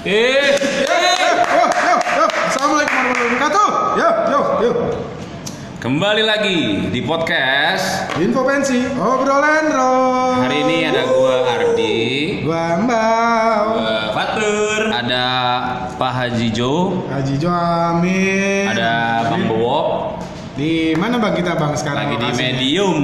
Eh, Yo, yo, yo. Assalamualaikum warahmatullahi wabarakatuh. Yo, yo, yo. kembali lagi di podcast. Info pensi, obrolan roh. Hari ini ada gua Ardi, Gua Mbak. gua Fatur, ada Pak Haji Jo, Haji Jo Amin. ada Bang Bowo, Di mana bang kita bang sekarang? lagi di? Medium,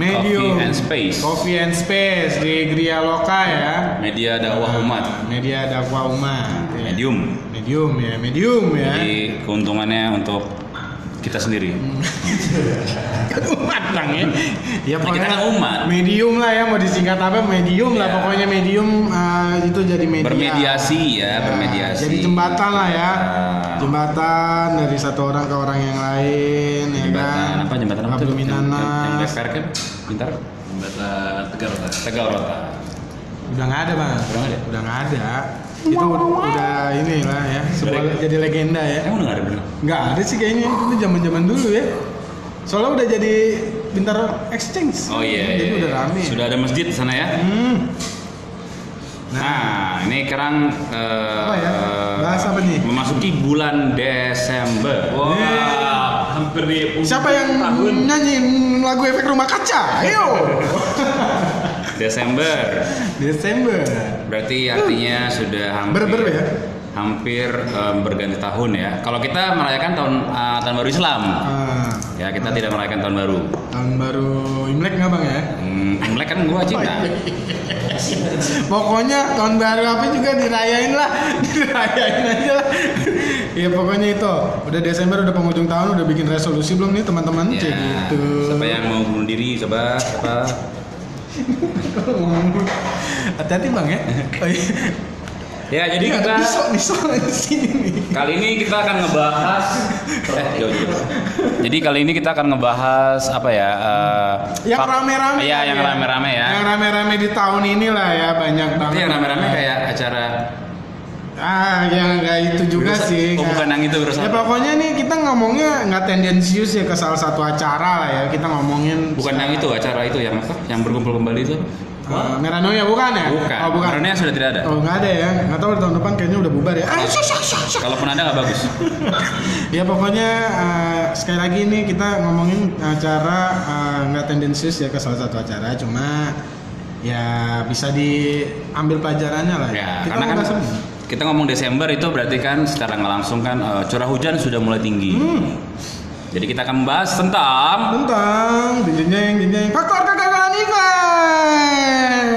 Medium. Coffee and Space, Coffee and Space di Gria Loka ya. media dakwah umat, Media dakwah umat. ya. medium. Medium ya, medium ya. Jadi keuntungannya untuk kita sendiri. Kan umat bang ya. Ya Nah, kita kan umat. Medium lah ya mau disingkat apa medium lah Ya. pokoknya medium uh, itu jadi media. Bermediasi ya, Ya, bermediasi. Jadi jembatan lah ya. Ya. Jembatan dari satu orang ke orang yang lain ya Jembatan kan. apa jembatan apa? Abdul Yang, yang, yang Minanas. DPR kan? Pintar? Jembatan Tegal Rota. Tegal Rota. Udah nggak ada bang. Udah nggak ada? Udah nggak ada. Itu udah, ini lah ya. Sebuah jadi legenda ya. Emang udah nggak ada bener? Nggak ada sih kayaknya itu zaman zaman dulu ya. Soalnya udah jadi pintar exchange. Oh iya. Jadi iya, udah iya. rame. Sudah ada masjid di sana ya. Hmm. Nah, ini sekarang eh, Apa ya? Bahas apa nih? Memasuki bulan Desember. Wah, Iya. hampir di Siapa yang tahun. nyanyiin lagu efek rumah kaca? Ayo. Desember. Desember. Berarti artinya sudah hampir Ber-ber ya? hampir eh, berganti tahun ya. Kalau kita merayakan tahun eh, tahun baru Islam, Ah, ya kita tidak merayakan tahun baru. tahun baru Imlek nggak bang ya? Hmm, Imlek kan gua cinta. Pokoknya tahun baru apa juga dirayain lah, dirayain aja lah. Ya pokoknya itu. Udah Desember udah penghujung tahun udah bikin resolusi belum nih teman-teman? Ya, gitu. siapa yang mau bunuh diri coba siapa? Hati-hati bang ya. Oh, iya. Ya, jadi Ini kita pisau nih soalnya di sini nih. Kali ini kita akan ngebahas eh jauh jauh. Jadi kali ini kita akan ngebahas apa ya? eh, Yang rame-rame. Iya, yang rame-rame ya. Yang rame-rame di tahun ini lah ya banyak banget. Berarti yang rame-rame kayak acara Ah, yang nggak itu juga Virus- sih. oh, bukan yang itu, virus Ya pokoknya nih kita ngomongnya nggak tendensius ya ke salah satu acara lah ya. Kita ngomongin bukan yang itu acara itu yang apa? Yang berkumpul kembali itu? Uh, Meranoia bukan ya? Bukan. Oh bukan. Karena sudah tidak ada. Oh nggak ada ya. Nggak tahu tahun depan kayaknya udah bubar ya. Ah. Kalaupun ada nggak bagus. ya pokoknya uh, sekali lagi nih kita ngomongin acara uh, nggak tendensius ya ke salah satu acara. Cuma ya bisa diambil pelajarannya lah. Ya, kita karena kan apa? Kita ngomong Desember itu berarti kan secara nggak langsung kan eh, curah hujan sudah mulai tinggi. Hmm. Jadi kita akan membahas tentang tentang jenjeng jenjeng faktor kegagalan event.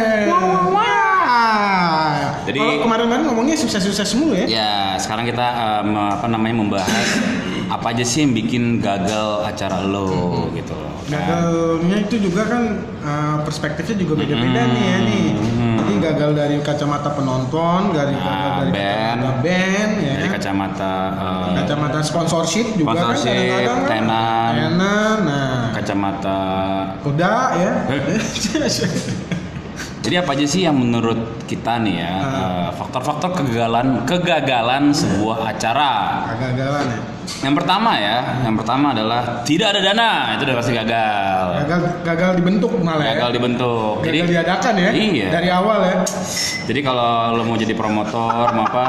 Wah. Jadi- Kalau kemarin-kemarin ngomongnya sukses-sukses mulu ya. Ya, sekarang kita me- apa namanya membahas apa aja sih yang bikin gagal acara lo gitu loh. kan. Gagalnya itu juga kan uh, perspektifnya juga beda-beda Hmm. nih ya nih. Hmm. Jadi gagal dari kacamata penonton, dari Nah, gagal dari band. kacamata band, ya Dari kan? kacamata eh, Kacamata sponsorship juga Sponsorship, kan kadang-kadang. kan. tenan. Tenan, nah. kacamata. Kuda ya. Eh. Jadi apa aja sih yang menurut kita nih ya Ah. eh, faktor-faktor kegagalan kegagalan sebuah acara? Kegagalan ya. Yang pertama ya, yang pertama adalah tidak ada dana, itu udah pasti gagal. Gagal gagal dibentuk malah ya. Gagal dibentuk. Gagal Jadi diadakan ya. Iya. Dari awal ya. Jadi kalau lo mau jadi promotor, mau apa,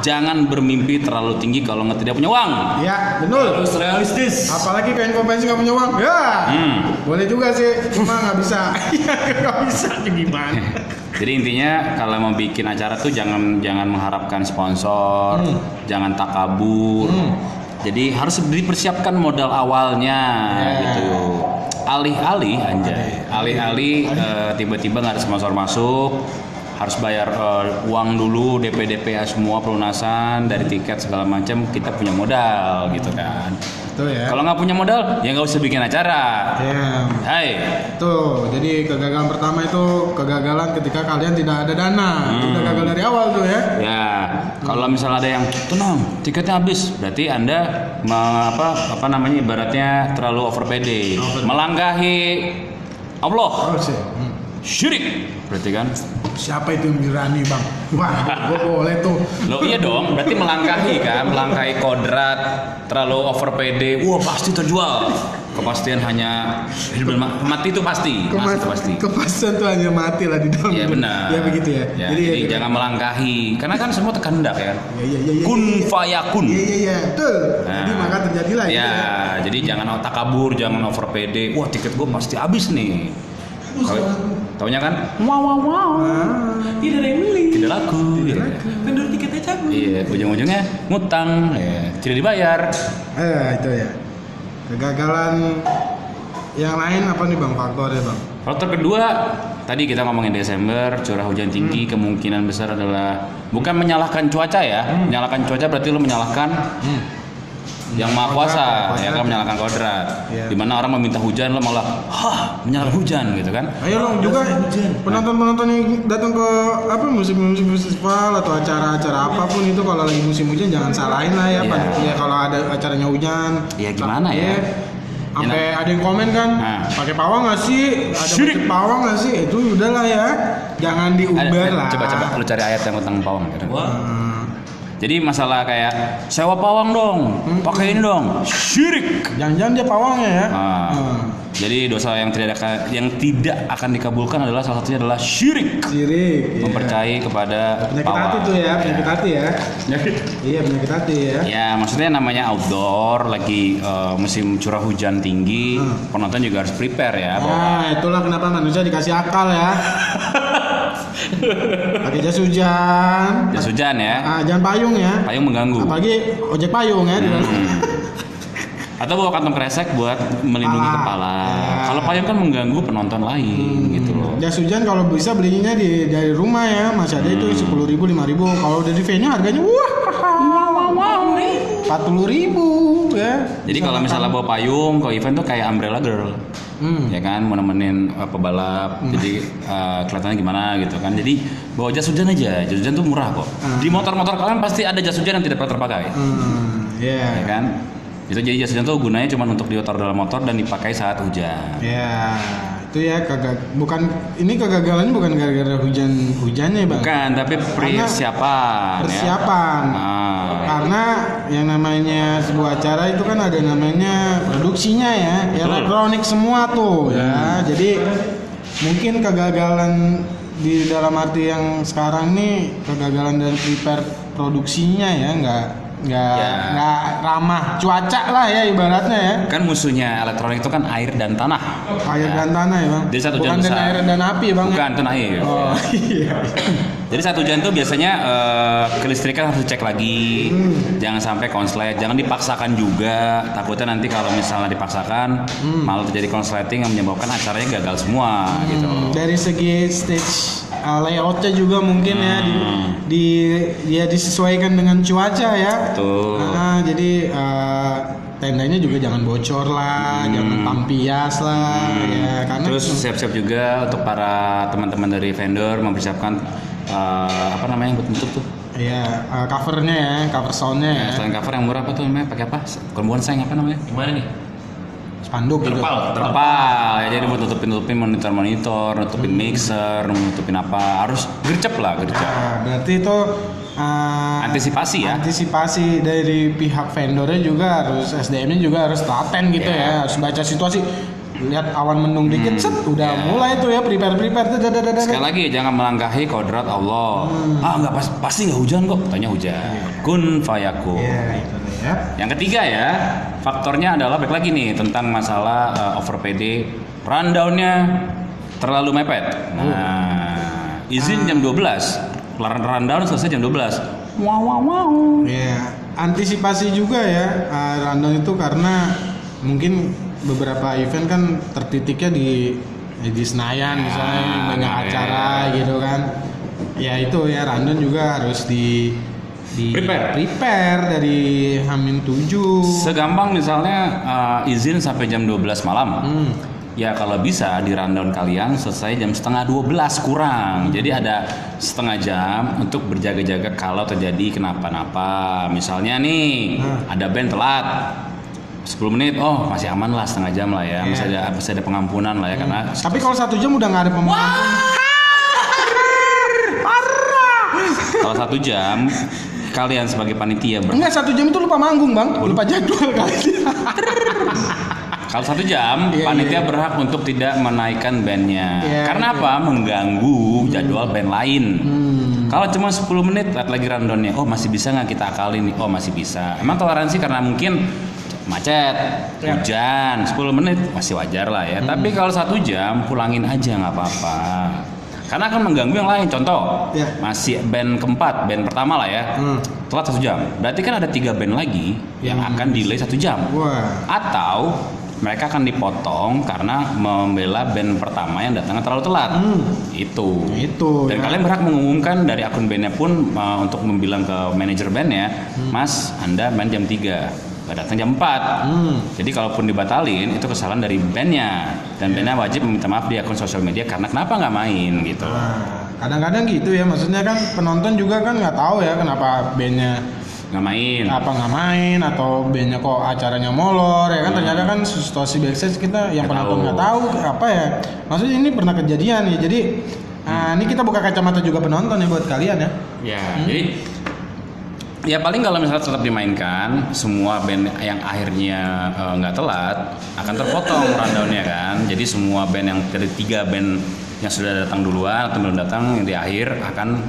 jangan bermimpi terlalu tinggi kalau nggak tidak punya uang. Ya, betul. Harus realistis. Apalagi kain konvensi nggak punya uang. Ya. Hmm. Boleh juga sih, cuma nggak bisa. Iya, nggak bisa ya gimana? Jadi intinya kalau mau bikin acara tuh jangan jangan mengharapkan sponsor, Hmm. jangan takabur. Hmm. Jadi harus dipersiapkan modal awalnya Ya. gitu. Alih-alih anjay, alih-alih eh, tiba-tiba nggak ada sponsor masuk, harus bayar eh, uang dulu DP DP semua pelunasan dari tiket segala macam kita punya modal gitu kan. Betul ya. Kalau nggak punya modal ya nggak usah bikin acara. Ya. Hai, Tuh, jadi kegagalan pertama itu kegagalan ketika kalian tidak ada dana. Hmm. udah gagal dari awal tuh ya. Ya, kalau misalnya ada yang tenang, tiketnya habis, berarti anda apa apa namanya ibaratnya terlalu over pede, melanggahi Allah, Oh. Hmm. syirik, berarti kan. Siapa itu yang berani bang? Wah, gue boleh tuh. Lo iya dong, berarti melangkahi kan, melangkahi kodrat, terlalu over PD, wah pasti terjual. Kepastian hanya hidup mati itu pasti, mati itu pasti. kepastian tuh hanya mati lah di dalam. Iya benar. Ya begitu ya. Ya, Jadi, jadi, ya, jangan melangkahi, karena kan semua kehendak ya. Ya, ya, ya, ya, Kun ya, ya. fayakun. Iya iya iya, betul. Jadi Nah. maka terjadilah Ya, itu. jadi jangan otak kabur, jangan over PD. Wah tiket gue pasti habis nih. Tau- Taunya kan? Wow wow wow. Ah, Tidak ada yang beli. Tidak laku. ya. Vendor tiketnya cabut. Iya, ujung-ujungnya ngutang, ya. tidak dibayar. eh itu ya. Kegagalan yang lain apa nih bang faktornya bang? Faktor kedua, tadi kita ngomongin Desember, curah hujan tinggi, Hmm. kemungkinan besar adalah bukan menyalahkan cuaca ya. Hmm. Menyalahkan cuaca berarti lu menyalahkan yang maha kuasa, Kodrat, ya kan kodrat. menyalahkan kodrat. Iya. Di mana orang meminta hujan, lo malah, hah, menyalahkan hujan gitu kan? Ayo dong juga penonton-penonton yang datang ke apa musim-musim festival atau acara-acara apa pun itu kalau lagi musim hujan jangan salahin lah ya. Ya kalau ada acaranya hujan. Ya, gimana ya? Iya. Sampai ada yang komen kan, Nah. pakai pawang nggak sih? Ada Syirik. pakai pawang nggak sih? Itu udahlah ya, jangan diumbar lah. Coba coba lu cari ayat yang tentang pawang. gitu. Wah, Hmm, Jadi masalah kayak sewa pawang dong, Hmm. pakai ini dong, syirik. Jangan-jangan dia pawangnya ya. Ah. Hmm. Jadi dosa yang tidak akan yang tidak akan dikabulkan adalah salah satunya adalah syirik. Sirik. iya. Mempercayai kepada Penyakit hati pawang. tuh ya, penyakit hati ya. Iya penyakit hati ya. Ya, maksudnya namanya outdoor, lagi eh, musim curah hujan tinggi, Hmm. penonton juga harus prepare ya. bahwa Nah, itulah kenapa manusia dikasih akal ya. Pakai jas hujan. jas hujan ya, Ah, jangan payung ya. payung mengganggu. Apalagi ojek payung ya. Hmm. Atau bawa kantong kresek buat melindungi Kepala. kepala. Ya. Kalau payung kan mengganggu penonton lain gitu loh. Jas hujan kalau bisa belinya di dari rumah ya. Masih ada itu sepuluh ribu, lima ribu. Kalau udah di venue harganya wah, empat puluh ribu ya. Jadi kalau misalnya bawa payung ke event tuh kayak umbrella girl. Hmm. ya kan mau nemenin uh, pebalap jadi uh, kelihatannya gimana gitu kan jadi bawa jas hujan aja jas hujan tuh murah kok Hmm. di motor-motor kalian pasti ada jas hujan yang tidak pernah terpakai Hmm, ya ya. kan itu jadi jas hujan tuh gunanya cuma untuk diotor dalam motor dan dipakai saat hujan Ya, itu ya kagak bukan ini kegagalannya bukan gara-gara hujan hujannya bang. bukan tapi persiapan Persiapan. ya. Ah. Karena yang namanya sebuah acara itu kan ada namanya produksinya ya, Betul. elektronik semua tuh ya. Jadi mungkin kegagalan di dalam arti yang sekarang nih kegagalan dari prepare produksinya ya, nggak nggak Ya. nggak ramah cuaca lah ya ibaratnya ya. kan musuhnya elektronik itu kan air dan tanah Air dan tanah ya bang. Jadi satu Bukan jam dan air dan api ya bang. ya? bukan itu air Oh iya. Jadi saat hujan tuh biasanya eh, kelistrikan harus dicek lagi, Hmm. jangan sampai konslet, jangan dipaksakan juga. Takutnya nanti kalau misalnya dipaksakan, Hmm. malah terjadi konsleting yang menyebabkan acaranya gagal semua gitu. Hmm, dari segi stage uh, layoutnya juga mungkin ya di, Hmm. di ya disesuaikan dengan cuaca ya. Betul. Nah, jadi uh, tendanya juga jangan bocor lah, jangan tampias lah ya karena Hmm. Terus siap-siap juga untuk para teman-teman dari vendor mempersiapkan eh, apa namanya yang buat nutup tuh. ya uh, covernya ya, cover soundnya ya, Ya, selain cover yang murah apa tuh namanya? Pakai apa? Bukan sayang apa namanya? gimana nih? Spanduk gitu. Terpal, terpal. Terpal ya jadi buat nutupin nutupin monitor monitor, nutupin Hmm. mixer, nutupin apa harus gercep lah gercep. Nah, berarti itu uh, Antisipasi ya. Antisipasi dari pihak vendornya juga harus SDM-nya juga harus telaten gitu Ya. ya, harus baca situasi. Lihat awan mendung dikit, set udah Ya. mulai tuh ya prepare prepare dadah. Sekali lagi jangan melangkahi kodrat Allah. Hmm. Ah nggak pas, pasti nggak hujan kok. Tanya hujan. Kun fayakun. Ya itu ya. Yang ketiga ya, faktornya adalah baik lagi nih tentang masalah uh, over PD, rundownnya terlalu mepet. Nah, izin jam 12, larang rundown selesai jam 12. Wow wow wow. Ya, antisipasi juga ya uh, rundown itu karena mungkin beberapa event kan tertitiknya di di Senayan misalnya Ah, banyak nah, acara gitu kan. Ya itu ya rundown juga harus di di Prepare. prepare dari Hamin 7. Segampang misalnya uh, izin sampai jam 12 malam. Hmm. Ya kalau bisa di rundown kalian selesai jam setengah 12 kurang. Jadi ada setengah jam untuk berjaga-jaga kalau terjadi kenapa-napa. Misalnya nih Hmm. ada band telat 10 menit, oh masih aman lah setengah jam lah ya, Iya. masih ada masih ada pengampunan lah ya karena Tapi kalau satu jam udah nggak ada pemakaman. kalau satu jam kalian sebagai panitia ber- Enggak satu jam itu lupa manggung bang, lupa jadwal kali. kalau satu jam Iya, panitia iya. berhak untuk tidak menaikkan bandnya Iya, karena iya. apa mengganggu jadwal band lain Hmm. kalau cuma 10 menit lihat lagi rundownnya oh masih bisa nggak kita akalin nih oh masih bisa emang toleransi karena mungkin macet Ya. hujan 10 menit masih wajar lah ya Hmm. tapi kalau satu jam pulangin aja nggak apa-apa karena akan mengganggu yang lain contoh Ya. masih band keempat band pertama lah ya Hmm. telat satu jam berarti kan ada tiga band lagi yang Hmm. akan delay satu jam Wah. atau mereka akan dipotong karena membela band pertama yang datangnya terlalu telat Hmm. itu Itu, dan ya. kalian berhak mengumumkan dari akun bandnya pun uh, untuk membilang ke manajer bandnya Hmm. mas anda main jam 3 gak datang jam 4 Hmm. jadi kalaupun dibatalin itu kesalahan dari bandnya. Dan bandnya wajib meminta maaf di akun sosial media karena kenapa nggak main gitu. Nah, kadang-kadang gitu ya, maksudnya kan penonton juga kan nggak tahu ya kenapa bandnya nggak main. apa nggak main atau bandnya kok acaranya molor ya kan? Ternyata kan situasi backstage kita yang Hmm. Nggak penonton tahu. nggak tahu. apa ya. Maksudnya ini pernah kejadian ya. Jadi ah, ini kita buka kacamata juga penonton ya buat kalian ya. Ya, jadi ya paling kalau misalnya tetap dimainkan semua band yang akhirnya eh, nggak telat akan terpotong rundownnya kan. Jadi semua band yang dari tiga band yang sudah datang duluan atau belum datang yang di akhir akan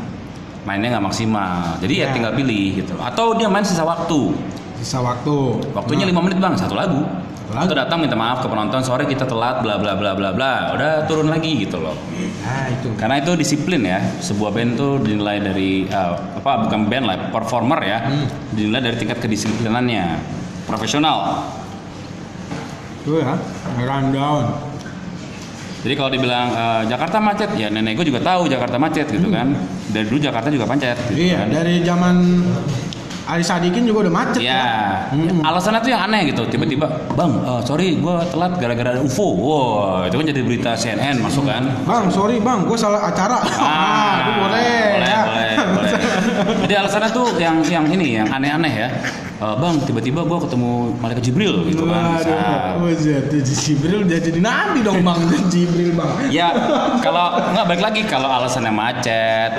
mainnya nggak maksimal. Jadi ya Ya. tinggal pilih gitu. Atau dia main sisa waktu. sisa waktu Waktunya Nah, lima menit bang, satu lagu. Atau datang minta maaf ke penonton, sore kita telat, bla bla bla bla bla. Udah turun lagi gitu loh. nah itu Karena itu disiplin ya. Sebuah band tuh dinilai dari eh, apa bukan band lah, performer ya. Hmm. Dinilai dari tingkat kedisiplinannya. Profesional. tuh ya rundown Jadi kalau dibilang eh, Jakarta macet, ya nenek gue juga tahu Jakarta macet gitu kan. Dari dulu Jakarta juga macet gitu Hmm. iya kan. dari zaman Ali Sadikin juga udah macet Ya, Hmm. alasannya tuh yang aneh gitu. Tiba-tiba, bang, eh, sorry, gue telat gara-gara ada UFO. Wah, itu kan jadi berita CNN masuk kan. Bang, sorry bang, gue salah acara. Ah, itu boleh. boleh, ya. boleh, boleh. Jadi alasannya tuh yang yang ini, yang aneh-aneh ya. Eh, bang, tiba-tiba gue ketemu malaikat Jibril gitu kan. Waduh, jadi Jibril dia jadi nabi dong bang, Jibril bang. Ya, kalau nggak balik lagi kalau alasannya macet,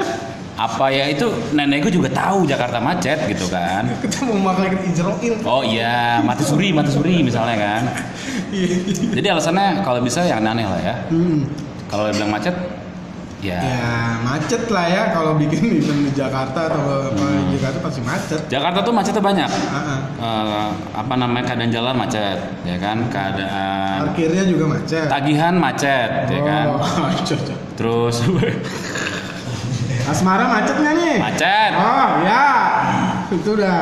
apa ya itu nenek gue juga tahu Jakarta macet gitu kan. Ketemu malaikat Israel. Oh iya, mati suri, mati suri misalnya kan. Jadi alasannya kalau bisa yang aneh lah ya. Hmm. Kalau bilang macet, ya, Ya macet lah ya kalau bikin event di Jakarta atau apa Hmm. di Jakarta pasti macet. Jakarta tuh macetnya banyak. Ah, ah. Eh, apa namanya keadaan jalan macet, ya kan? Keadaan Parkirnya juga macet. tagihan macet, ya kan? Oh, cocok. Terus Asmara macet nggak nih? macet. Oh ya, itu udah.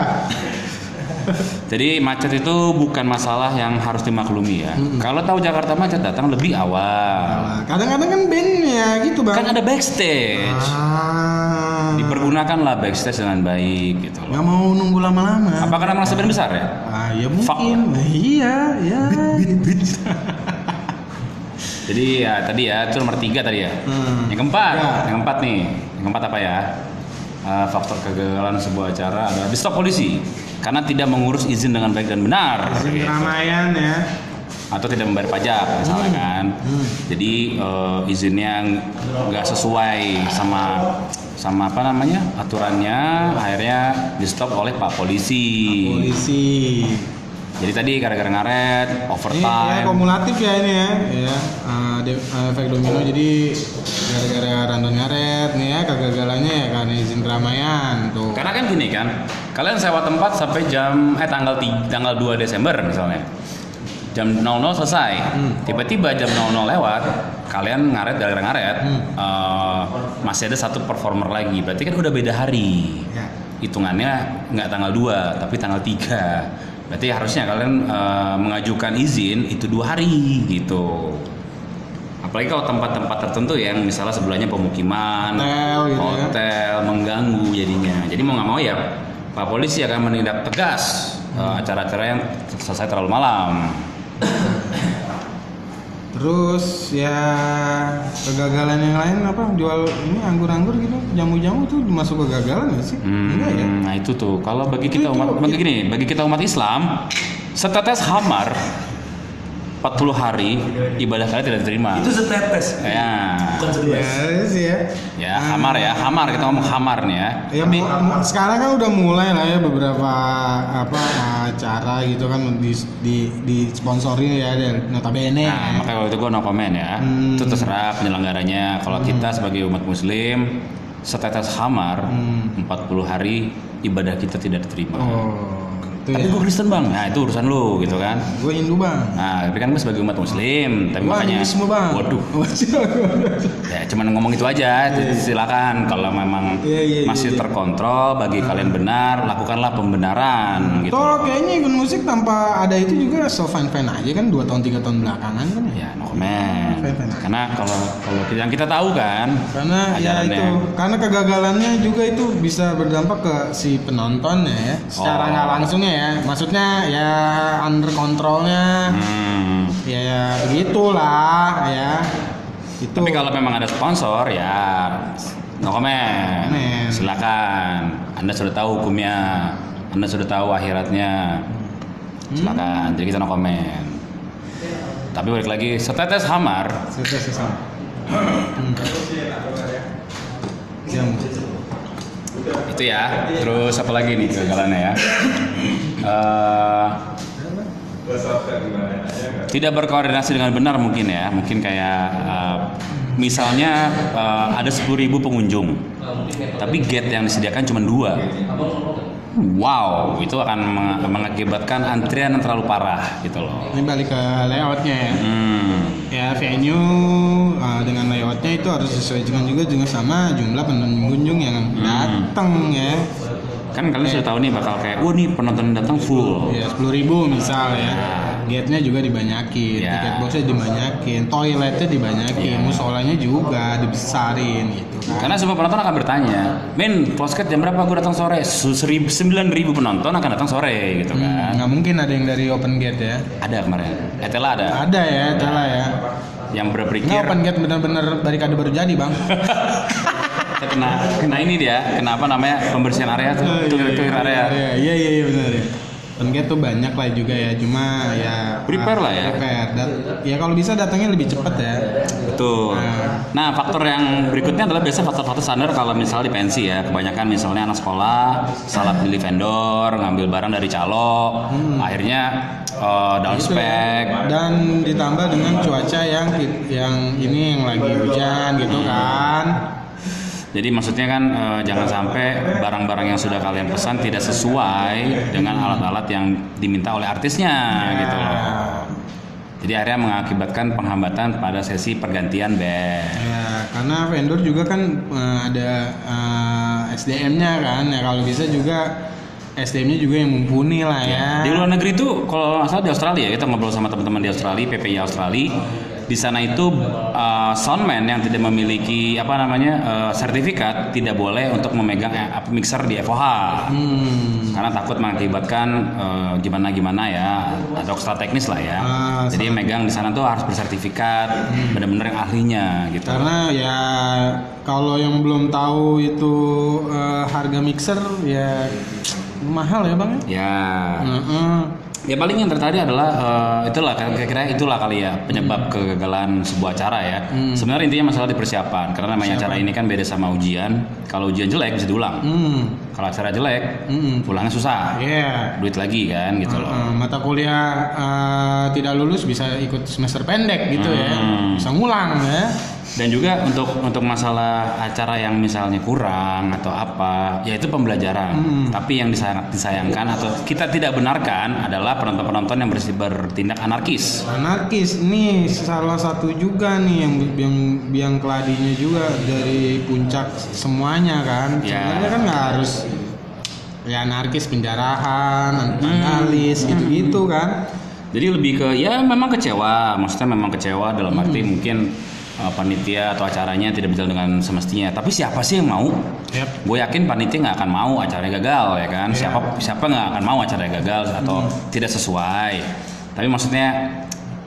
Jadi macet itu bukan masalah yang harus dimaklumi ya. Kalau tahu Jakarta macet datang lebih awal. Nah, Kadang-kadang kan bandnya gitu bang. Kan ada backstage. Ah. Dipergunakanlah backstage dengan baik gitu loh. Nggak mau nunggu lama-lama. Apa karena merasa band besar ya? Ah, ya Fuck. mungkin. Iya, ya. Jadi ya tadi ya itu nomor tiga tadi ya. Hmm. Yang keempat, Ya. yang keempat nih, yang keempat apa ya? Eh, faktor kegagalan sebuah acara adalah di stop polisi karena tidak mengurus izin dengan baik dan benar, gitu. keramaian ya. atau tidak membayar pajak misalnya kan. Hmm. Jadi eh, izinnya nggak sesuai sama sama apa namanya aturannya, akhirnya di stop oleh pak polisi. Polisi. Jadi tadi gara-gara ngaret, Ini ya overtime. kumulatif ya ini ya. Ya, de- ah, efek domino jadi gara-gara random ngaret nih ya kegagalannya ya karena izin keramaian tuh. Karena kan gini kan, kalian sewa tempat sampai jam eh tanggal 3, tanggal 2 Desember misalnya. Jam 00 selesai. Hmm. Tiba-tiba jam 00 lewat, kalian ngaret gara-gara ngaret. Hmm. eh, masih ada satu performer lagi. Berarti kan udah beda hari. Ya. Hitungannya nggak tanggal 2, tapi tanggal 3. Berarti harusnya kalian eh, mengajukan izin itu dua hari gitu. Apalagi kalau tempat-tempat tertentu yang misalnya sebelahnya pemukiman, Hotel gitu ya. hotel mengganggu jadinya. Jadi mau nggak mau ya Pak Polisi akan menindak tegas eh, acara-acara yang selesai terlalu malam. Terus ya kegagalan yang lain apa jual ini anggur-anggur gitu jamu-jamu tuh masuk kegagalan nggak sih? Hmm, Enggak ya? Nah itu tuh kalau bagi kita Itu- umat itu- bagi gini bagi kita umat Islam setetes hamar 40 hari ibadah kalian tidak diterima. Itu setetes. Ya. Bukan. Ya sih ya. Ya, hamar ya, hamar kita ngomong hamar nih ya. Ya mu- sekarang kan udah mulai lah ya beberapa apa acara gitu kan di di di sponsori ya dan notabene. Nah, ya. makanya waktu itu gue no comment ya. Hmm. Itu terserah penyelenggaranya. Kalau kita sebagai umat muslim setetes hamar Hmm. 40 hari ibadah kita tidak diterima. Oh, itu Tapi ya. gue Kristen bang, nah itu urusan lu gitu kan. Gue Hindu bang. Nah, tapi kan gue sebagai umat muslim, tapi Wah, makanya Hinduisme bang. waduh, ya cuman ngomong itu aja, silakan kalau memang Iya, iya, masih iya, iya. terkontrol bagi kalian benar, lakukanlah pembenaran gitu. Toh kayaknya event musik tanpa ada itu juga so fine fine aja kan dua tahun tiga tahun belakangan kan ya. Ya, no comment. Fine-fine aja. Karena kalau kalau kita- yang kita tahu kan, Karena ya itu karena kegagalannya juga itu bisa berdampak ke si penontonnya ya. Secara Oh. nggak langsungnya ya. Maksudnya ya under kontrolnya hmm, ya, ya begitulah ya. Itu Tapi kalau memang ada sponsor ya no comment. Comment. Silakan. Anda sudah tahu hukumnya. Anda sudah tahu akhiratnya. Silakan. Jadi kita no comment. Tapi balik lagi setetes hamar Sudah selesai. Hmm. Itu ya. Terus apa lagi nih kegagalannya ya? Eh, tidak berkoordinasi dengan benar mungkin ya. Mungkin kayak eh, misalnya eh, ada 10.000 pengunjung, tapi gate yang disediakan cuma dua. Wow, itu akan meng- mengakibatkan antrian yang terlalu parah gitu loh. ini balik ke layoutnya ya. Hmm. Ya venue uh, dengan layoutnya itu harus disesuaikan juga dengan sama jumlah pengunjung yang datang ya. Kan kalian sudah tahu nih bakal kayak, wah nih penonton datang full. Ya sepuluh ribu misal ya. Gate-nya juga dibanyakin, Ya. tiket boxnya dibanyakin, toiletnya dibanyakin, Ya. musolanya juga dibesarin gitu kan. Karena semua penonton akan bertanya, Men, posket jam berapa gue datang sore? Sembilan ribu penonton akan datang sore gitu Hmm, kan. nggak mungkin ada yang dari open gate ya. Ada kemarin, Etela ada. Ada ya, salah ya. Yang Ini berpikir, open gate bener-bener barikade baru jadi bang. kena, kena ini dia, kenapa namanya pembersihan area tuh, Oh, clear, clear area. Iya iya iya iya, benar ya. Gate tuh banyak lah juga ya, cuma ya Prepare ah, lah ya. Prepare. Dan, ya kalau bisa datangnya lebih cepat ya. Betul. Nah. Nah, faktor yang berikutnya adalah biasa faktor-faktor standar kalau misalnya di pensi ya. Kebanyakan misalnya anak sekolah salah pilih vendor, ngambil barang dari calo, akhirnya eh, down Gitu ya. spec. Dan ditambah dengan cuaca yang yang ini yang lagi hujan gitu kan. Jadi maksudnya kan eh, jangan sampai barang-barang yang sudah kalian pesan tidak sesuai dengan alat-alat yang diminta oleh artisnya gitu loh. Jadi akhirnya mengakibatkan penghambatan pada sesi pergantian band. Ya, karena vendor juga kan eh, ada eh, SDM-nya kan. Ya kalau bisa juga SDM-nya juga yang mumpuni lah ya. Di luar negeri itu kalau nggak salah di Australia ya, kita ngobrol sama teman-teman di Australia, PPI Australia. Di sana itu uh, soundman yang tidak memiliki apa namanya uh, sertifikat tidak boleh untuk memegang eh, mixer di FOH. Hmm. Karena takut mengakibatkan uh, gimana gimana ya atau ekstra teknis lah ya. Ah, Jadi megang di sana tuh harus bersertifikat, benar-benar yang ahlinya gitu. Karena ya kalau yang belum tahu itu eh, harga mixer ya mahal ya bang. Ya. Heeh. Ya paling yang tertarik adalah eh, itulah kira-kira itulah kali ya penyebab kegagalan sebuah acara ya. Sebenarnya intinya masalah di persiapan karena namanya acara ini kan beda sama ujian. Kalau ujian jelek bisa diulang. Hmm. Kalau acara jelek Hmm. pulangnya susah. Iya. Duit lagi kan gitu loh. Eh, mata kuliah eh, tidak lulus bisa ikut semester pendek gitu ya. Hmm. Bisa ngulang ya. Dan juga untuk untuk masalah acara yang misalnya kurang atau apa, ya itu pembelajaran. Tapi yang disayang- disayangkan atau kita tidak benarkan adalah penonton-penonton yang bersih bertindak anarkis. Anarkis ini salah satu juga nih yang yang biang keladinya juga dari puncak semuanya kan. Ya. Sebenarnya kan nggak harus ya anarkis penjarahan, anarkis gitu-gitu kan. Jadi lebih ke ya memang kecewa, maksudnya memang kecewa dalam arti mungkin uh, panitia atau acaranya tidak berjalan dengan semestinya. Tapi siapa sih yang mau? Yap. Gue yakin panitia nggak akan mau acaranya gagal ya kan? Siapa siapa nggak akan mau acaranya gagal atau tidak sesuai? Tapi maksudnya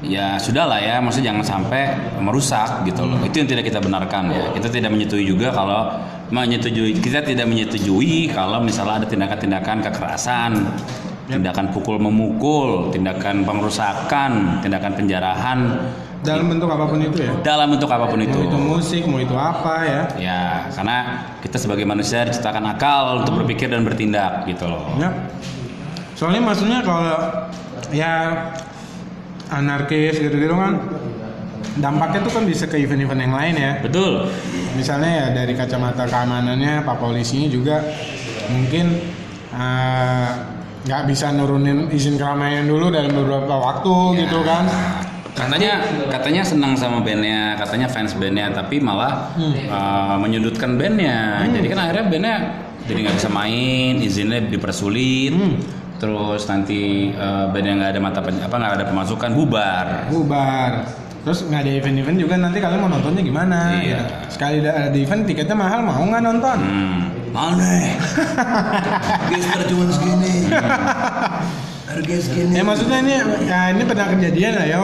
ya sudah lah ya, maksudnya jangan sampai merusak gitu loh. Itu yang tidak kita benarkan ya. Kita tidak menyetujui juga kalau menyetujui kita tidak menyetujui kalau misalnya ada tindakan-tindakan kekerasan tindakan pukul memukul, tindakan pengerusakan, tindakan penjarahan dalam bentuk apa pun itu ya dalam bentuk apa pun itu. mau itu musik mau itu apa ya Ya, karena kita sebagai manusia diciptakan akal untuk berpikir dan bertindak gitu loh. ya soalnya maksudnya kalau ya anarkis gitu-gitu kan dampaknya tuh kan bisa ke event-event yang lain ya Betul. misalnya ya dari kacamata keamanannya pak polisinya juga mungkin eh, nggak bisa nurunin izin keramaian dulu dalam beberapa waktu gitu kan Katanya katanya senang sama bandnya, katanya fans bandnya, tapi malah uh, menyudutkan bandnya. Jadi kan akhirnya bandnya jadi nggak bisa main, izinnya dipersulit. Terus nanti uh, bandnya nggak ada mata pen- apa nggak ada pemasukan bubar. bubar terus nggak ada event-event juga nanti kalian mau nontonnya gimana Iya. gitu. sekali ada event tiketnya mahal mau nggak nonton Hmm. Aneh. Geser cuma segini. Harga segini. ya maksudnya ini ya ini pernah kejadian lah ya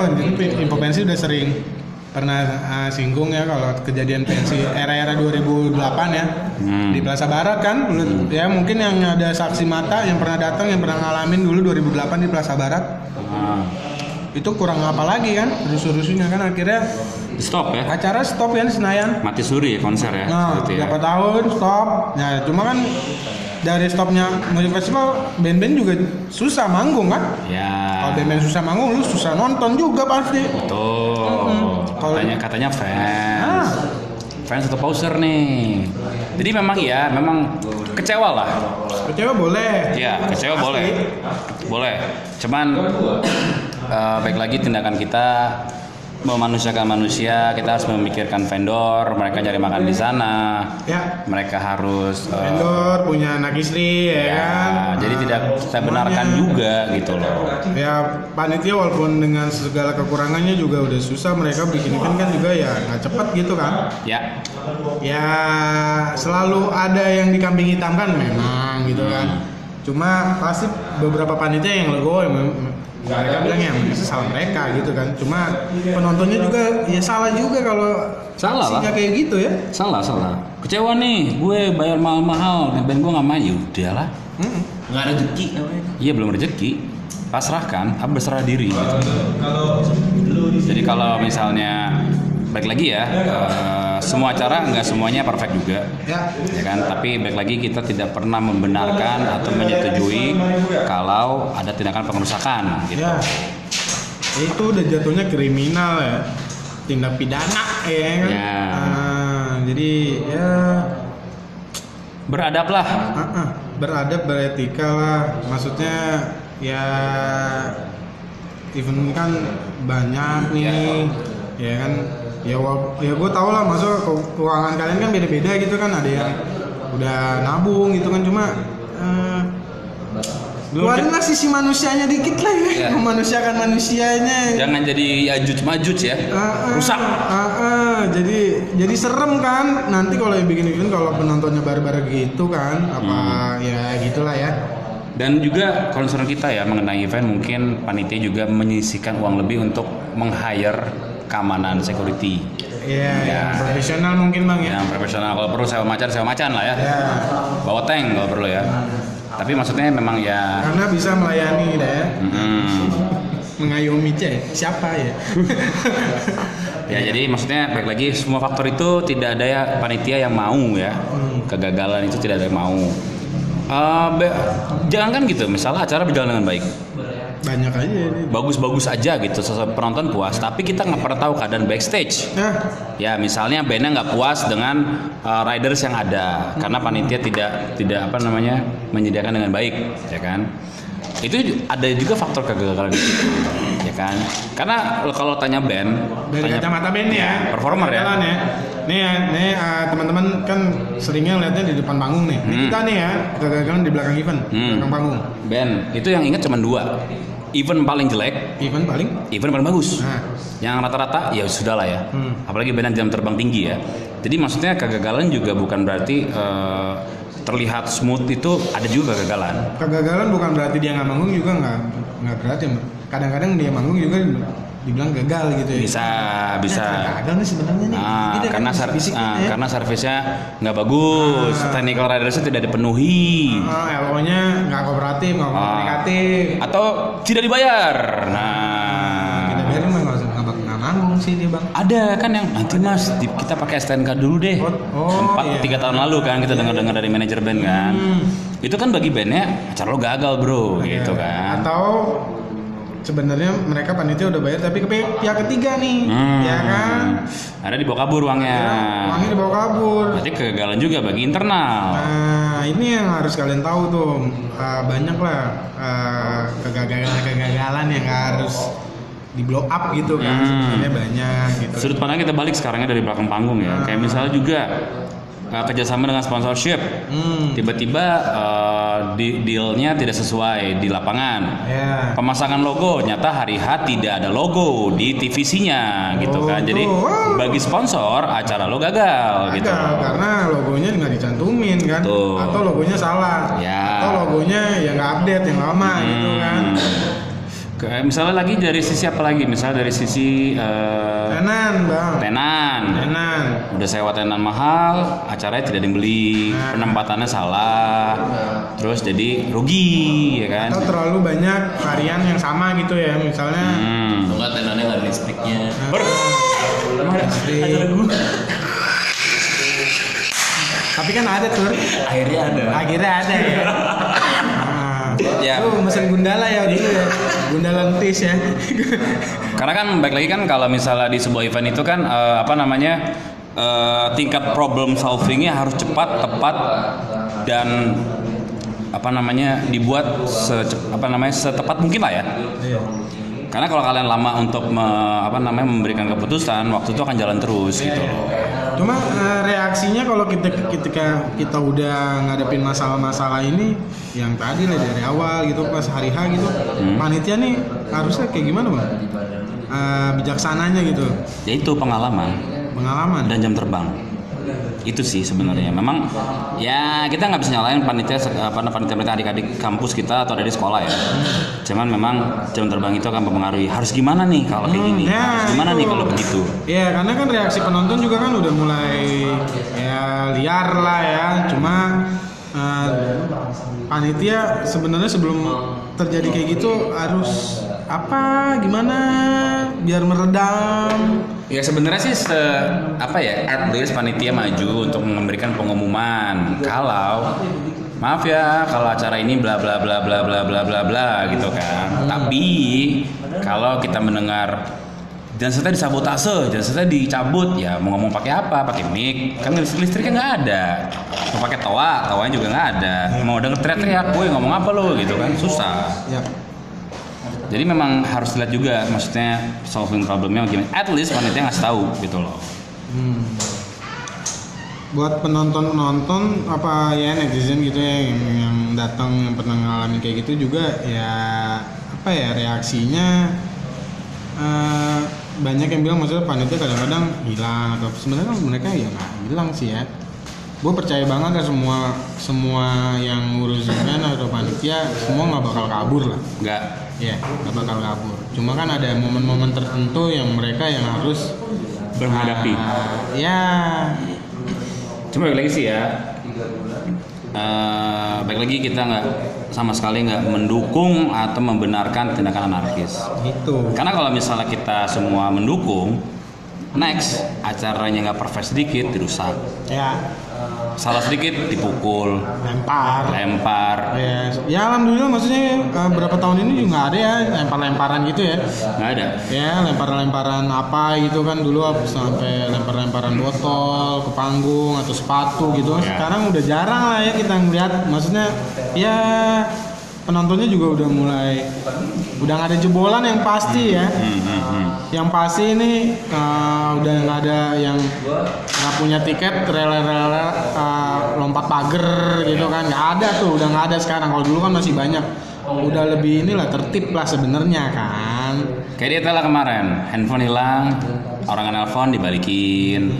info pensi udah sering pernah uh, singgung ya kalau kejadian pensi era-era 2008 ya Hmm. di Plaza Barat kan ya mungkin yang ada saksi mata yang pernah datang yang pernah ngalamin dulu 2008 di Plaza Barat Ah. itu kurang apa lagi kan rusuh-rusuhnya kan akhirnya Stop ya. acara stop ya di Senayan Mati suri ya konser ya. Nah, gitu ya. berapa tahun stop. Nah, cuma kan dari stopnya musik festival, band-band juga susah manggung kan? Ya. Kalau band-band susah manggung, lu susah nonton juga pasti. Betul. Kalau- Katanya katanya fans. Ah. Fans atau poser nih. Jadi memang iya, memang kecewa lah. Kecewa boleh. Iya, kecewa Pasti. boleh. Boleh. Cuman eh, baik lagi tindakan kita memanusiakan manusia, kita harus memikirkan vendor, mereka cari makan di sana. Ya, Mereka harus eh, vendor punya anak istri ya, ya, kan. jadi Nah, tidak kita semuanya. benarkan juga gitu loh. Ya, panitia walaupun dengan segala kekurangannya juga udah susah mereka bikin event kan juga ya nggak cepet gitu kan. Ya, ya selalu ada yang dikambing hitamkan memang gitu kan cuma pasti beberapa panitia yang legowo yang mem- mereka bilang ya itu salah mereka gitu kan cuma penontonnya juga ya salah juga kalau Salah lah. sehingga kayak gitu ya salah salah. Kecewa nih, gue bayar mahal-mahal, dan band gue nggak main, ya udahlah. Nggak ada rezeki. Iya belum rezeki, pasrahkan, apa berserah diri. Gitu. Jadi kalau misalnya baik lagi ya, eh, semua acara nggak semuanya perfect juga, ya. Ya kan? Tapi baik lagi kita tidak pernah membenarkan atau menyetujui kalau ada tindakan pengerusakan, gitu. ya. Itu udah jatuhnya kriminal ya. Tindak pidana ya kan? Ya. Ah, jadi ya. Beradablah. Ah, ah, beradab beretika lah. Maksudnya ya event kan banyak nih ya kan ya ya gue tau lah maksud ke- keuangan kalian kan beda-beda gitu kan ada yang udah nabung gitu kan cuma eh, keluarin lah sisi manusianya dikit lah ya, Ya. memanusiakan manusianya Jangan jadi ajuj majuj ya. Ah, ah, Rusak. ah, ah. jadi jadi serem kan nanti kalau yang bikin event kalau penontonnya barbar gitu kan apa Hmm. ya gitulah ya Dan juga concern kita ya mengenai event mungkin panitia juga menyisihkan uang lebih untuk meng-hire keamanan security. Iya, Ya. yang profesional mungkin bang ya. yang profesional. Kalau perlu sewa macan sewa macan lah ya. Ya, bawa tank kalau perlu ya. Tapi maksudnya memang ya karena bisa melayani ya, mm, mengayomi cek siapa ya? ya jadi maksudnya baik lagi semua faktor itu tidak ada ya panitia yang mau ya. Kegagalan itu tidak ada yang mau. Be- jangan kan gitu. Misalnya acara berjalan dengan baik Banyak aja ini. bagus-bagus aja gitu sesuai penonton puas. Tapi kita nggak pernah tahu keadaan backstage. Nah, ya misalnya bandnya nggak puas dengan uh, riders yang ada. Karena panitia tidak tidak apa namanya menyediakan dengan baik ya kan? Itu ada juga faktor kegagalan kan karena kalau tanya band dari tanya kacamata band ya, performer ya. Ya. Nih ya, nih uh, teman-teman kan seringnya lihatnya di depan panggung nih. Hmm. kita nih ya, kegagalan di belakang event, Hmm. belakang panggung. band itu yang ingat cuma dua event paling jelek Event paling. event paling bagus Nah, yang rata-rata ya sudah lah ya Hmm. apalagi band yang jam terbang tinggi ya jadi maksudnya kegagalan juga bukan berarti eh, terlihat smooth itu ada juga kegagalan kegagalan bukan berarti dia nggak manggung juga nggak nggak berarti. Kadang-kadang dia manggung juga dibilang gagal gitu ya. Bisa, bisa. Ya, gagal nih sebenarnya nih. Ah, Gitu kan, karena ser- fisiknya ah, ya. karena servisnya nggak bagus, Ah. technical ridersnya tidak dipenuhi, Ah, LO-nya nggak kooperatif, nggak Ah. komunikatif. atau tidak dibayar. Nah, Kita mah nggak sih dia bang. ada kan yang nanti mas kita pakai STNK dulu deh. Oh, oh, Empat iya. tiga tahun lalu kan kita dengar-dengar dari manajer band kan. Hmm. Itu kan bagi bandnya acara lo gagal bro, gitu Ya, kan. Atau sebenarnya mereka panitia udah bayar tapi ke pihak ketiga nih, Hmm. ya kan? Ada dibawa kabur uangnya. Ya, uangnya dibawa kabur. Berarti kegagalan juga bagi internal. Nah, ini yang harus kalian tahu tuh. Uh, banyak lah uh, kegagalan-kegagalan yang harus di blow up gitu kan. Hmm. Sebenarnya banyak gitu. Sudut pandang kita balik sekarangnya dari belakang panggung ya. Kayak misalnya juga uh, kerjasama dengan sponsorship. Hmm. Tiba-tiba uh, di- dealnya tidak sesuai di lapangan. Ya. Pemasangan logo, nyata hari H tidak ada logo di TVC-nya gitu Oh, kan. Jadi tuh. bagi sponsor acara lo gagal gitu. Gagal, karena logonya nggak dicantumin kan, Betul. atau logonya salah, Ya. atau logonya yang nggak update yang lama gitu Hmm. kan. Ke- misalnya lagi dari sisi apa lagi? Misalnya dari sisi uh, Tenan bang, tenan. tenan. udah sewa tenan mahal, acaranya tidak dibeli, Nah. penempatannya salah, terus jadi rugi, ya kan? Atau terlalu banyak varian yang sama gitu ya, misalnya. Hmm. Enggak tenannya nggak ada listriknya. Acara gua. Tapi kan ada tuh, Akhirnya ada. akhirnya ada ya. Nah, Ya. Lu mesen Gundala ya dulu ya, Gundala tis ya. Karena kan baik lagi kan kalau misalnya di sebuah event itu kan eh, apa namanya eh, tingkat problem solvingnya harus cepat, tepat dan apa namanya dibuat apa namanya setepat mungkin lah ya. Iya. Karena kalau kalian lama untuk me- apa namanya memberikan keputusan, waktu itu akan jalan terus gitu loh. Cuma eh, reaksinya kalau kita ketika kita udah ngadepin masalah-masalah ini yang tadi lah dari awal gitu pas hari H gitu, Hmm. panitia nih harusnya kayak gimana bang? Eh, bijaksananya gitu, Ya itu pengalaman pengalaman. dan jam terbang. Itu sih sebenarnya. Memang ya kita nggak bisa nyalain panitia apa panitia panitia adik-adik kampus kita atau dari sekolah ya. Cuman memang jam terbang itu akan mempengaruhi. Harus gimana nih kalau kayak Hmm, gini? ya, Harus gimana itu. nih kalau begitu? Ya karena kan reaksi penonton juga kan udah mulai ya liar lah ya. Cuma eh, panitia sebenarnya sebelum terjadi kayak gitu harus apa gimana biar meredam Ya sebenarnya sih se, apa ya at least panitia maju untuk memberikan pengumuman kalau maaf ya kalau acara ini bla bla bla bla bla bla bla bla gitu kan. Tapi kalau kita mendengar jangan serta disabotase, jangan serta dicabut ya mau ngomong pakai apa? Pakai mic kan listrik listriknya nggak ada. Mau pakai toa, tawanya juga nggak ada. Mau denger teriak-teriak, woi ngomong apa lo gitu kan susah. ya Jadi memang harus dilihat juga maksudnya solving problemnya gimana. At least panitia ngasih tahu gitu loh. Hmm. Buat penonton-penonton apa ya netizen gitu ya yang, yang datang yang pernah ngalamin kayak gitu juga ya apa ya reaksinya eh, banyak yang bilang maksudnya panitia kadang-kadang hilang atau sebenarnya mereka ya nggak hilang sih ya. Gue percaya banget ya semua semua yang ngurus event atau panitia semua nggak bakal kabur lah. Nggak Ya, nggak bakal kabur. Cuma kan ada momen-momen tertentu yang mereka yang harus Menghadapi. ah, ya, Cuma balik lagi sih ya. eh baik lagi kita nggak sama sekali nggak mendukung atau membenarkan tindakan anarkis. itu. Karena kalau misalnya kita semua mendukung, next acaranya nggak perfect sedikit dirusak, Ya, salah sedikit dipukul, lempar. lempar, Ya, ya alhamdulillah maksudnya eh, berapa tahun ini juga ada ya lempar-lemparan gitu ya. nggak ada. Ya, lempar-lemparan apa gitu kan dulu sampai lempar-lemparan botol ke panggung atau sepatu gitu. Ya. Sekarang udah jarang lah ya kita ngeliat. Maksudnya ya penontonnya juga udah mulai udah nggak ada jebolan yang pasti ya. Hmm, hmm, hmm. Yang pasti ini eh, udah nggak ada yang nggak punya tiket rela-rela eh, lompat pagar gitu kan nggak ada tuh udah nggak ada sekarang kalau dulu kan masih banyak udah lebih inilah tertib lah sebenarnya kan Kayak dia telah kemarin, handphone hilang, orang nelpon dibalikin.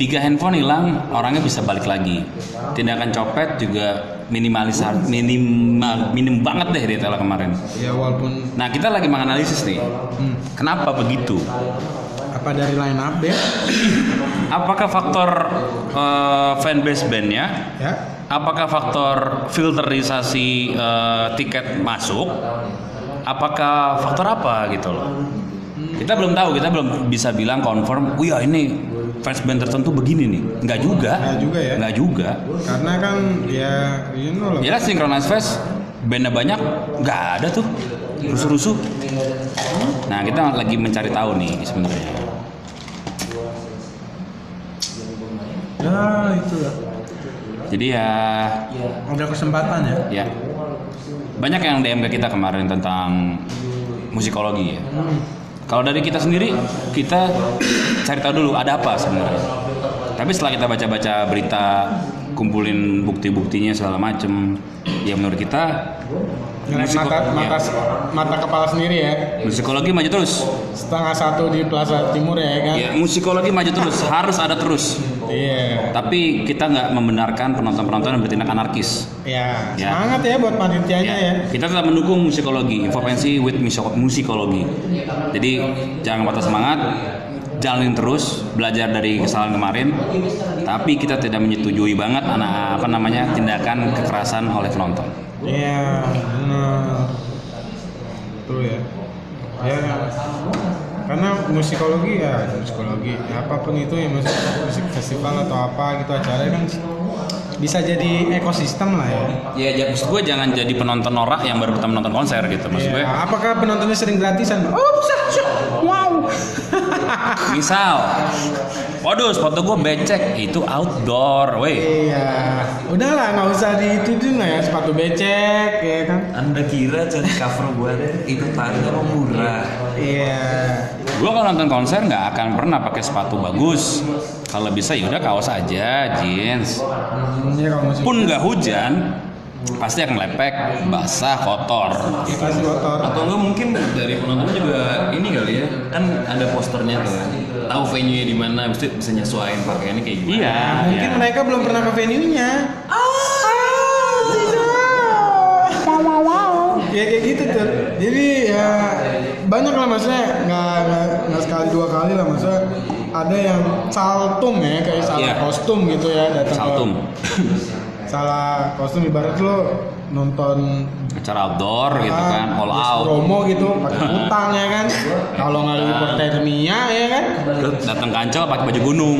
Tiga handphone hilang, orangnya bisa balik lagi. Tindakan copet juga minimalis minimal minim banget deh detail kemarin. ya walaupun Nah kita lagi menganalisis nih, hmm, kenapa begitu? apa dari line up ya Apakah faktor eh, fanbase bandnya? ya Apakah faktor filterisasi eh, tiket masuk? Apakah faktor apa gitu loh? Kita belum tahu, kita belum bisa bilang confirm. Oh ya ini fans band tertentu begini nih. Nggak juga. Nggak juga ya. Nggak juga. karena kan ya you know lah Ya Synchronize Fest bandnya banyak, nggak ada tuh rusuh-rusuh. Nah kita lagi mencari tahu nih sebenarnya. ya itu ya Jadi ya ada kesempatan ya ya banyak yang DM ke kita kemarin tentang musikologi ya. Kalau dari kita sendiri kita cari tahu dulu ada apa sebenarnya. Tapi setelah kita baca-baca berita, kumpulin bukti-buktinya segala macem, ya menurut kita mata, ya, mata, mata kepala sendiri ya musikologi maju terus. setengah satu di Plaza Timur ya kan Ya musikologi maju terus, harus ada terus. iya Tapi kita nggak membenarkan penonton-penonton yang bertindak anarkis. ya Ya. semangat ya buat panitianya ya, Kita tetap mendukung musikologi, infopensi with musiko- musikologi. Jadi jangan patah semangat, jalanin terus, belajar dari kesalahan kemarin. Tapi kita tidak menyetujui banget anak apa namanya tindakan kekerasan oleh penonton. Iya, benar. Betul ya. Ya, karena musikologi ya musikologi ya, apa pun itu ya musik, musik festival atau apa gitu acara kan bisa jadi ekosistem lah ya. Ya, ya maksud gue jangan jadi penonton norak yang baru pertama nonton konser gitu. Maksud gue, Ya, apakah penontonnya sering gratisan? Oh, bisa. Wow. misal, waduh sepatu gue becek, itu outdoor, weh. Iya. Udahlah, nggak usah diituin lah ya sepatu becek ya kan. Anda kira cari cover buat itu tanda apa murah? Iya. Gue kalau nonton konser nggak akan pernah pakai sepatu bagus. Kalau bisa ya udah kaos aja, jeans. Hmm, ya musik Pun nggak hujan, pasti akan lepek, basah, kotor. pasti kotor. Atau enggak mungkin dari penonton juga ini kali ya kan ada posternya tuh kan. Tahu venue di mana bisa bisa nyesuaiin pakaiannya kayak gimana. Iya, Mungkin iya. mereka belum pernah ke venue-nya. Ya kayak gitu tuh. Jadi ya banyak lah maksudnya nggak nggak sekali dua kali lah maksudnya ada yang saltum ya kayak salah Iya. kostum gitu ya datang Saltum. salah kostum ibarat lo nonton Acara outdoor gitu kan, all out. promo gitu pakai utang ya kan kalau nggak lu hipertermia ya kan Datang kancel pakai baju gunung.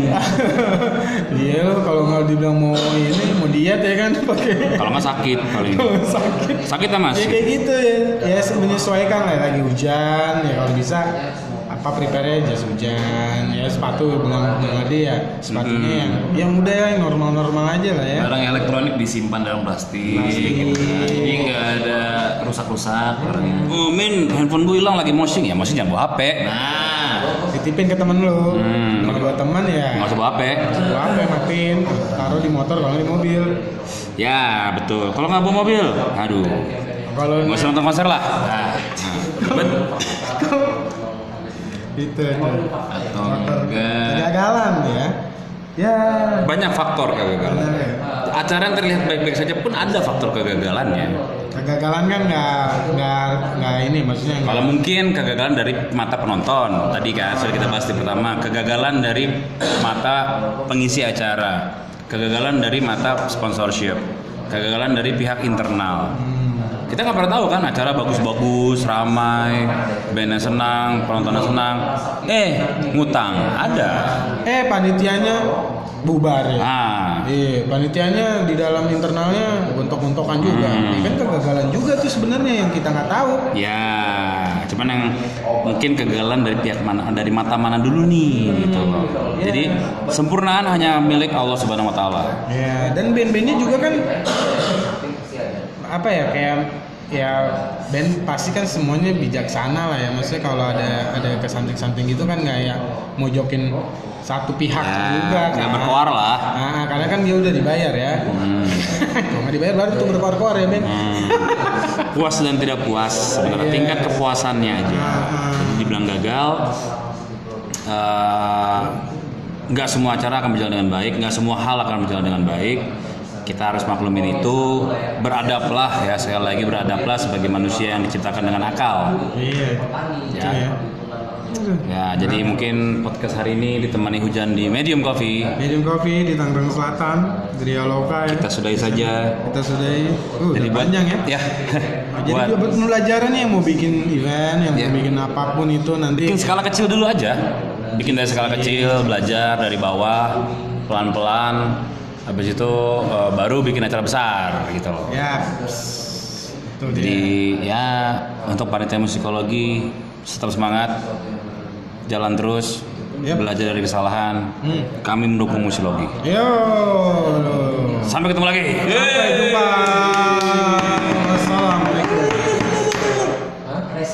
iya lo kalau nggak dibilang mau ini mau diet ya kan pakai Kalau nggak sakit paling. sakit Sakit ya mas? ya kayak gitu ya ya menyesuaikan lah lagi hujan ya kalau bisa apa prepare jas hujan ya sepatu bilang bilang tadi ya sepatunya yang yang udah ya yang normal normal aja lah ya Barang elektronik disimpan dalam plastik, Plastik. gitu kan. Jadi nggak ada rusak-rusak barangnya. Oh, min, handphone gue hilang lagi mosing ya, mosing jangan bawa HP. Nah, titipin ke temen lu Hmm. kalau buat teman ya Nggak usah bawa HP. gua apa matiin taruh di motor kalau di mobil Ya betul. Kalau nggak bawa mobil, aduh, kalau nggak usah nonton konser lah. nah, itu atau enggak. Kegagalan ya. Ya. Banyak faktor kegagalan. benar ya. Acara yang terlihat baik-baik saja pun ada faktor kegagalannya. kegagalan kan nggak nggak nggak ini maksudnya nggak- Kalau mungkin kegagalan dari mata penonton, tadi kan sudah kita bahas di pertama, kegagalan dari mata pengisi acara, kegagalan dari mata sponsorship, kegagalan dari pihak internal. Kita nggak pernah tahu kan acara bagus-bagus, ramai, bandnya senang, penontonnya senang. Eh, ngutang ada. eh panitianya bubar ya Ah, Iya, panitianya di dalam internalnya gontok-gontokan juga. Hmm. Kan kegagalan juga tuh sebenarnya yang kita nggak tahu. ya, cuman yang mungkin kegagalan dari pihak mana, dari mata mana dulu nih, gitu loh. Jadi sempurnaan hanya milik Allah Subhanahu Wa Taala. Ya, dan band-bandnya juga kan apa ya kayak ya band pasti kan semuanya bijaksana lah ya maksudnya kalau ada ada kesanting-santing gitu kan nggak ya mojokin satu pihak juga Ya, nggak kan berkoar lah. nah, karena kan dia udah dibayar ya Hmm. kalau nggak dibayar baru tuh berkoar-koar ya Ben Hmm. Puas dan tidak puas sebenarnya Iya. tingkat kepuasannya aja. Ah. Dibilang gagal, eh, nggak semua acara akan berjalan dengan baik, nggak semua hal akan berjalan dengan baik. Kita harus maklumin itu beradablah ya sekali lagi beradablah sebagai manusia yang diciptakan dengan akal Iya. Ya. ya. ya jadi mungkin podcast hari ini ditemani hujan di medium coffee Medium Coffee di Tangerang Selatan, di Rioloka ya. kita sudahi saja Kita sudahi. Uh, jadi buat panjang ya. ya Jadi buat buat pembelajaran yang mau bikin event, yang Ya. mau bikin apa pun itu nanti. bikin skala kecil dulu aja bikin dari skala kecil belajar dari bawah pelan pelan habis itu eh, baru bikin acara besar gitu loh Ya. Itu jadi dia. ya untuk panitia musikologi tetap semangat jalan terus Yap. belajar dari kesalahan Hmm. kami mendukung musikologi Yo. sampai ketemu lagi Sampai jumpa.